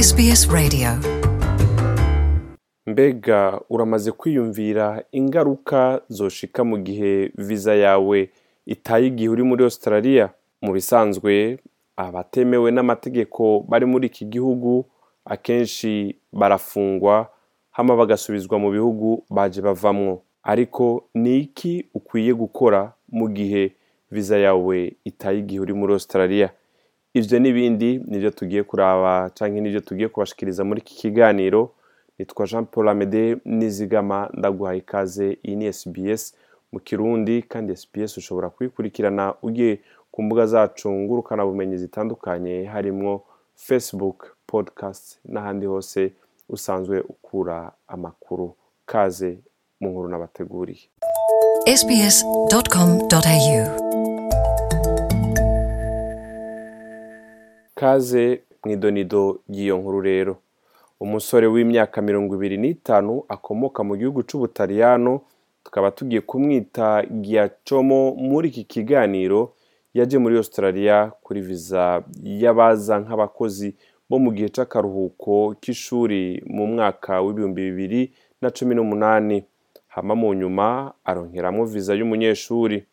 SBS Radio. Mbega uramaze kwiyumvira ingaruka zoshika mu gihe viza yawe itaye igihe uri muri australia? Mu bisanzwe abatemewe n'amategeko bari muri iki gihugu akenshi barafungwa hama bagasubizwa mu bihugu baje bavamwo. Ariko ni iki ukwiye gukora mu gihe viza yawe itaye igihe uri muri australia? Ivyo n'ibindi nivyo tugiye kuraba canke nivyo tugiye kubashikiriza muri iki kiganiro. Nitwa jean paul amede nizigama ndaguhaye ikaze iyi ni sbs mu kirundi kandi sbs ushobora kuyikurikirana ugiye ku mbuga zacu ngurukanabumenyi zitandukanye harimwo facebook podcast n'ahandi hose usanzwe ukura amakuru. Kaze mu nkuru n'abateguriye kaze mu idonido ry'iyo nkuru rero. Umusore w'imyaka mirongo ibiri n'itanu akomoka mu gihugu c'ubutaliyano tukaba tugiye kumwita giacomo muri iki kiganiro yaje muri australia kuri viza y'abaza nk'abakozi bo mu gihe c'akaruhuko k'ishuri mu mwaka w'ibihumbi bibiri na cumi n'umunani. Hama mu nyuma aronkeramwo viza y'umunyeshuri.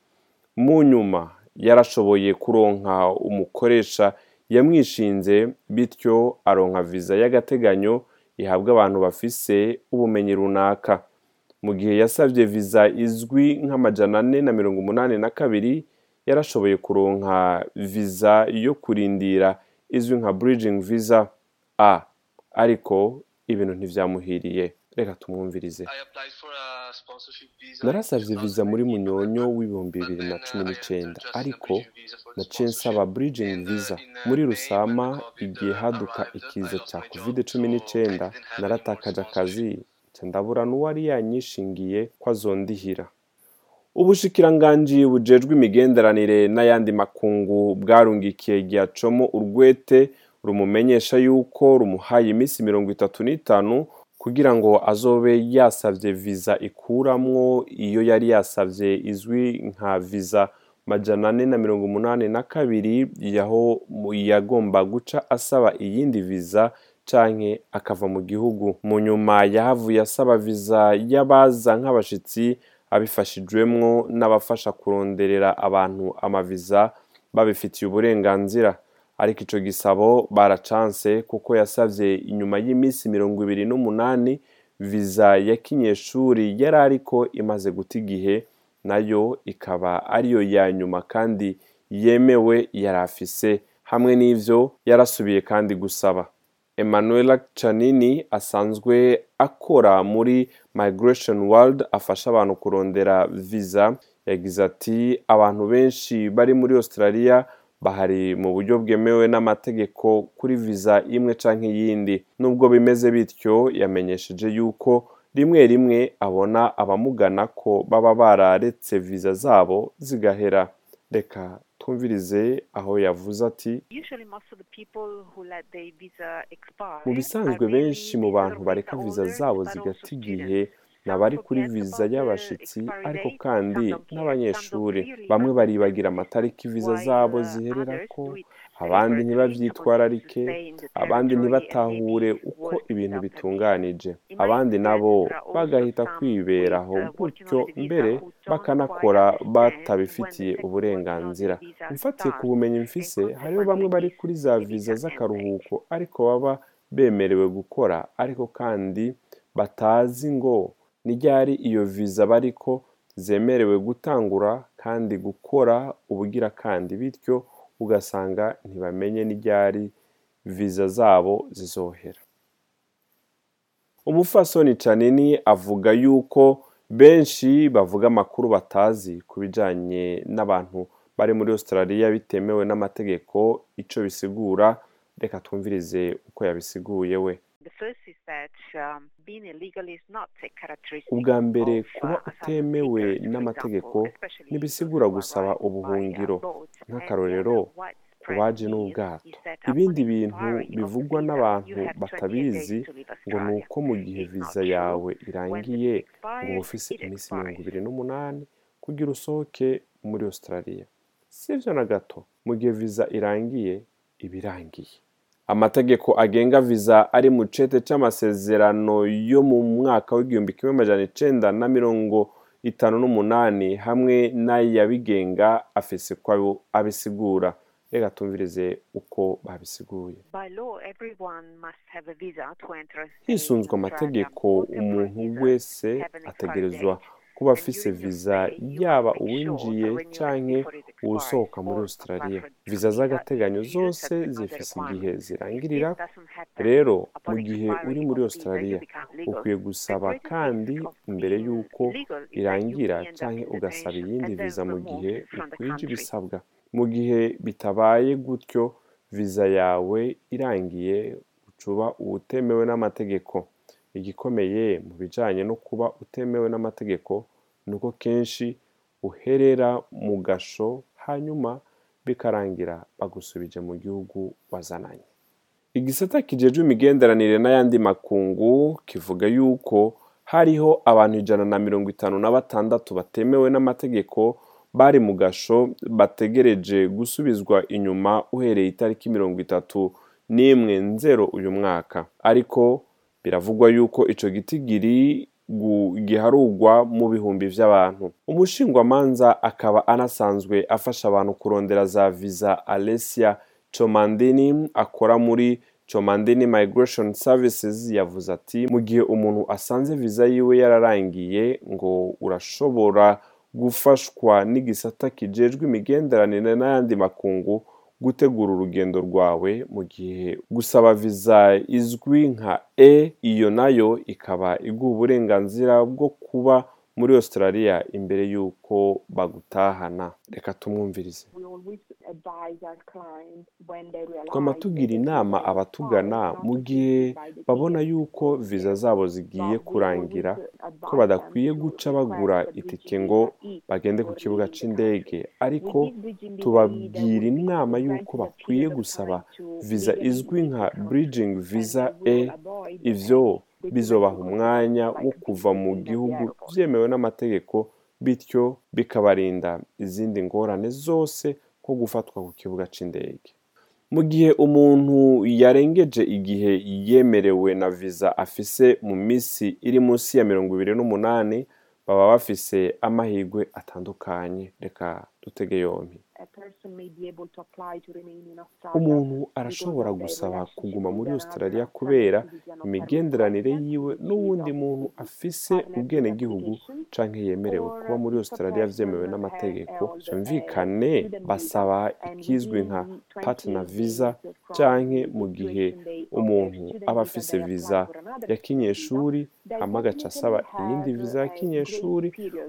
Mu nyuma yarashoboye kuronka umukoresha yamwishinze bityo aronka viza y'agateganyo ihabwa abantu bafise ubumenyi runaka. Mu gihe yasavye viza izwi nk'amajana ane na mirongo umunani na kabiri yarashoboye kuronka viza yo kurindira izwi nka bridging visa. A. Ariko ibintu ntivyamuhiriye reka tumwumvirize. Narasavye viza muri munyonyo w'ibihumbi bibiri na cumi n'icenda ariko naciye nsaba bridging visa muri rusama igihe haduka ikiza ca covid cumi n'icenda naratakaje akazi ndabura n'uwari yanyishingiye ko azondihira. Ubushikiranganji bujejwe imigenderanire n'ayandi makungu bwarungikiye giacomo urwete rumumenyesha yuko rumuhaye iminsi mirongo itatu n'itanu kugira ngo azobe yasavye viza ikuramwo iyo yari yasavye izwi nka viza majana ane na mirongo umunani na kabiri yaho yagomba guca asaba iyindi viza canke akava mu gihugu. Mu nyuma yahavuye asaba viza y'abaza nk'abashitsi abifashijwemwo n'abafasha kuronderera abantu amaviza babifitiye uburenganzira. Ariko ico gisabo baracanse kuko yasavye inyuma y'iminsi mirongo ibiri n'umunani viza ya kinyeshuri yari ariko imaze guta igihe na yo ikaba ariyo ya nyuma kandi yemewe yari afise hamwe n'ivyo yarasubiye kandi gusaba. Emanuela Canini asanzwe akora muri Migration World afasha abantu kurondera visa yagize ati abantu benshi bari muri Australia bahari mu buryo bwemewe n'amategeko kuri viza imwe canke iyindi nubwo bimeze bityo yamenyesheje yuko rimwe rimwe abona abamugana ko baba bararetse viza zabo zigahera. Reka twumvirize aho yavuze ati mu bisanzwe benshi mu bantu bareka viza zabo zigata igihe nabari kuri viza y'abashitsi ariko kandi n'abanyeshuri bamwe baribagira amatariki viza zabo zihererako abandi ntibavyitwararike abandi ntibatahure uko ibintu bitunganije. Abandi nabo bagahita kwiberaho gutyo mbere bakanakora batabifitiye uburenganzira. mfatiye ku bumenyi mfise hariho bamwe bari kuri za viza z'akaruhuko ariko baba bemerewe gukora ariko kandi batazi ngo ni ryari iyo viza bariko zemerewe gutangura kandi gukora ubugira kandi bityo ugasanga ntibamenye n'iryari viza zabo zizohera. Umufasoni canini avuga yuko benshi bavuga amakuru batazi ku bijanye n'abantu bari muri australia bitemewe n'amategeko ico bisigura reka twumvirize uko yabisiguye we. Ubwa mbere kuba utemewe n'amategeko ntibisigura gusaba ubuhungiro nk'akarorero ku baje n'ubwato. ibindi bintu bivugwa n'abantu batabizi ngo ni uko mu gihe viza yawe irangiye ngo ufise iminsi mirongo ibiri n'umunani kugira usohoke muri australia. Si ivyo na gato. Mu gihe viza irangiye iba irangiye. Amategeko agenga viza ari mu cete c'amasezerano yo mu mwaka w'igihumbi kimwe amajana icenda na mirongo itanu n'umunani hamwe n'ayabigenga afise ko abisigura reka tumvirize uko babisiguye. Hisunzwe amategeko umuntu wese ategerezwa kuba afise viza yaba uwinjiye canke uwusohoka muri australia. Viza z'agateganyo zose zifise igihe zirangirira. Rero mu gihe uri muri australia ukwiye gusaba kandi imbere y'uko irangira canke ugasaba iyindi viza mu gihe ukwije ibisabwa. Mu gihe bitabaye gutyo viza yawe irangiye ucuba uwutemewe n'amategeko. Igikomeye mu bijanye no kuba utemewe n'amategeko ni uko kenshi uherera mu gasho hanyuma bikarangira bagusubije mu gihugu wazananye. Igisata kijejwe imigenderanire n'ayandi makungu kivuga yuko hariho abantu ijana na mirongo itanu na batandatu batemewe n'amategeko bari mu gasho bategereje gusubizwa inyuma uhereye itariki mirongo itatu n'imwe nzero uyu mwaka. Ariko biravugwa yuko ico gitigiri giharugwa mu bihumbi vy'abantu. Umushingwamanza akaba anasanzwe afasha abantu kurondera za viza Alessia Chomandini akora muri Chomandini Migration Services yavuze ati mu gihe umuntu asanze viza yiwe yararangiye ngo urashobora gufashwa n'igisata kijejwe imigenderanire n'ayandi makungu gutegura urugendo rwawe mu gihe gusaba viza izwi nka e iyo na yo ikaba iguha uburenganzira bwo kuba muri australia imbere y'uko bagutahana. Reka tumwumvirize. Twama tugira inama abatugana mu gihe babona yuko viza zabo zigiye kurangira ko badakwiye guca bagura itike ngo bagende ku kibuga c'indege. ariko tubabwira inama y'uko bakwiye gusaba viza izwi nka bridging visa e ivyo bizobaha umwanya wo kuva mu gihugu vyemewe n'amategeko bityo bikabarinda izindi ngorane zose nko gufatwa ku kibuga c'indege. Mu gihe umuntu yarengeje igihe yemerewe na viza afise mu misi iri munsi ya mirongo ibiri n'umunani baba bafise amahirwe atandukanye. Reka dutege yompi umuntu arashobora gusaba kuguma muri australia kubera imigenderanire yiwe n'uwundi muntu afise ubwenegihugu canke yemerewe kuba muri australia vyemewe n'amategeko vyumvikane basaba ikizwi nka partner visa canke mu gihe umuntu aba afise viza ya kinyeshuri hama agaca asaba iyindi viza ya kinyeshuri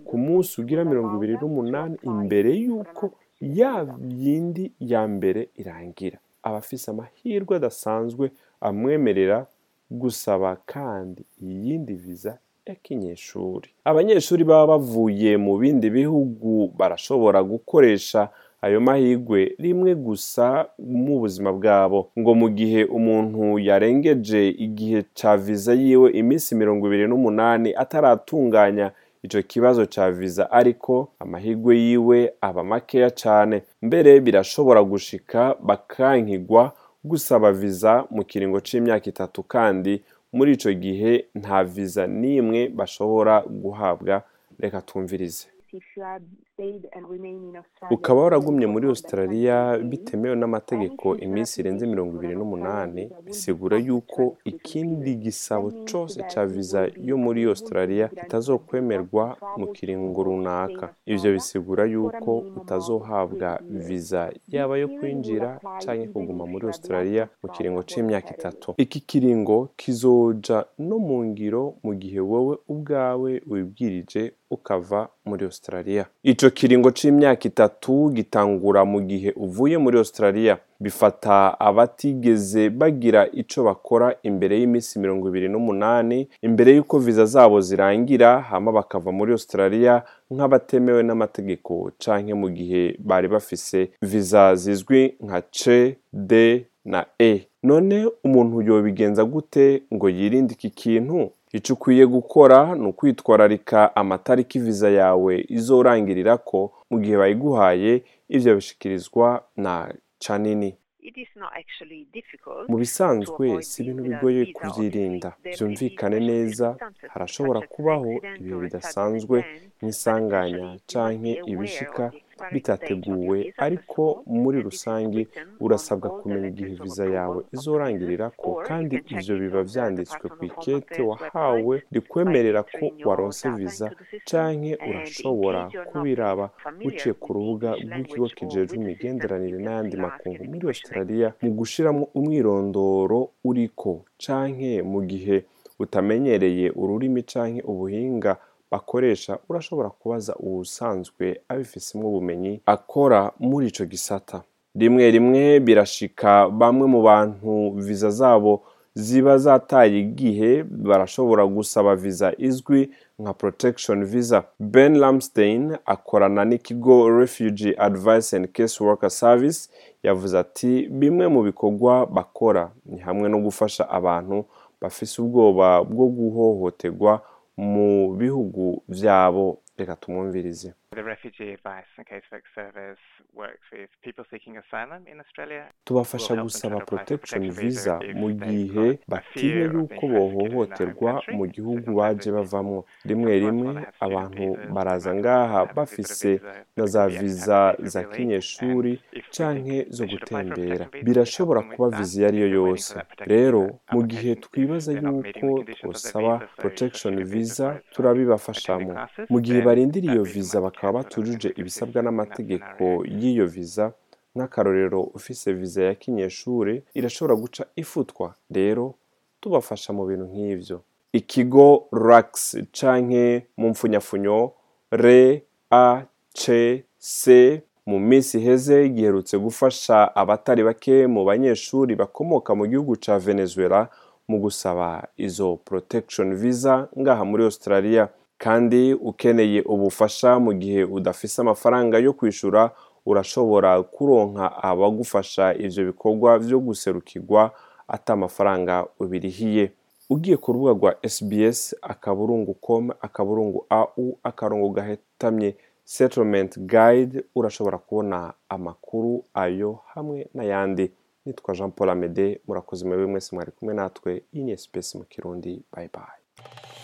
ku munsi ugira mirongo ibiri n'umunani imbere y'uko ya yindi ya mbere irangira. Aba afise amahirwe adasanzwe amwemerera gusaba kandi iyindi viza ya kinyeshuri. Abanyeshuri baba bavuye mu bindi bihugu barashobora gukoresha ayo mahirwe rimwe gusa mu buzima bwabo. Ngo mu gihe umuntu yarengeje igihe ca viza yiwe iminsi mirongo ibiri n'umunani ataratunganya ico kibazo ca viza ariko amahirwe yiwe aba makeya cane. Mbere birashobora gushika bakankigwa gusaba viza mu kiringo c'imyaka itatu kandi muri ico gihe nta viza n'imwe bashobora guhabwa. Reka twumvirize. Ukaba waragumye muri australia bitemewe n'amategeko iminsi irenze mirongo ibiri n'umunani bisigura yuko ikindi gisabo cose ca viza yo muri australia kitazokwemerwa mu kiringo runaka. Ivyo bisigura yuko utazohabwa viza yaba yo kwinjira canke kuguma muri australia mu kiringo c'imyaka itatu. Iki kiringo kizoja no mu ngiro mu gihe wowe ubwawe wibwirije ukava muri australia. Ico kiringo c'imyaka itatu gitangura mu gihe uvuye muri australia. Bifata abatigeze bagira ico bakora imbere y'iminsi mirongo ibiri n'umunani imbere y'uko viza zabo zirangira hama bakava muri australia nk'abatemewe n'amategeko canke mu gihe bari bafise viza zizwi nka c d na e. None umuntu yobigenza gute ngo yirinde iki kintu? Icyo ukwiye gukora ni ukwitwararika amatariki viza yawe izorangirirako mu gihe bayiguhaye ivyo bishikirizwa na canini. Mu bisanzwe si ibintu bigoye kubyirinda. byumvikane neza harashobora kubaho ibihe bidasanzwe nk'isanganya canke ibishika bitateguwe ariko muri rusange urasabwa kumenya igihe viza yawe izorangirira ko kandi ivyo biba vyanditswe ku ikete wahawe rikwemerera ko waronse viza canke urashobora kubiraba uciye ku rubuga rw'ikigo kijejwe imigenderanire n'ayandi makungu. Muri australia mu gushiramwo umwirondoro uriko canke mu gihe utamenyereye ururimi canke ubuhinga bakoresha urashobora kubaza uwusanzwe abifisemwo ubumenyi akora muri ico gisata. Rimwe rimwe birashika bamwe mu bantu viza zabo ziba zataye igihe barashobora gusaba viza izwi nka protection visa. Ben lamstein akorana n'ikigo refugee advice and case worker service yavuze ati bimwe mu bikorwa bakora ni hamwe no gufasha abantu bafise ubwoba bwo guhohoterwa mu bihugu vyabo. Reka tumwumvirize. Tubafasha gusaba protection visa mu gihe batinya yuko bohohoterwa mu gihugu baje bavamwo rimwe rimwe abantu baraza ngaha bafise na za viza za kinyeshuri canke zo gutembera birashobora kuba viza iyo ari yo yose rero mu gihe twibaza yuko twosaba protection visa turabibafashamo mu gihe barindira iyo viza bakaba batujuje ibisabwa n'amategeko y'iyo viza nk'akarorero ufise viza ya kinyeshuri irashobora guca ifutwa. Rero tubafasha mu bintu nk'ivyo ikigo rax canke mu mpfunyafunyo re a c c mu minsi iheze giherutse gufasha abatari bake mu banyeshuri bakomoka mu gihugu ca venezuela mu gusaba izo protection visa ngaha muri australia. Kandi ukeneye ubufasha mu gihe udafise amafaranga yo kwishura urashobora kuronka abagufasha ivyo bikorwa vyo guserukirwa ata amafaranga ubirihiye. Ugiye ku rubuga rwa sbs akaburungu com akaburungu au akarongo gahetamye settlement guide urashobora kubona amakuru ayo hamwe n'ayandi. Nitwa jean paul amede murakoze mwebwe mwese mwari kumwe natwe. Iyi ni sbs mu kirundi. Bye bye.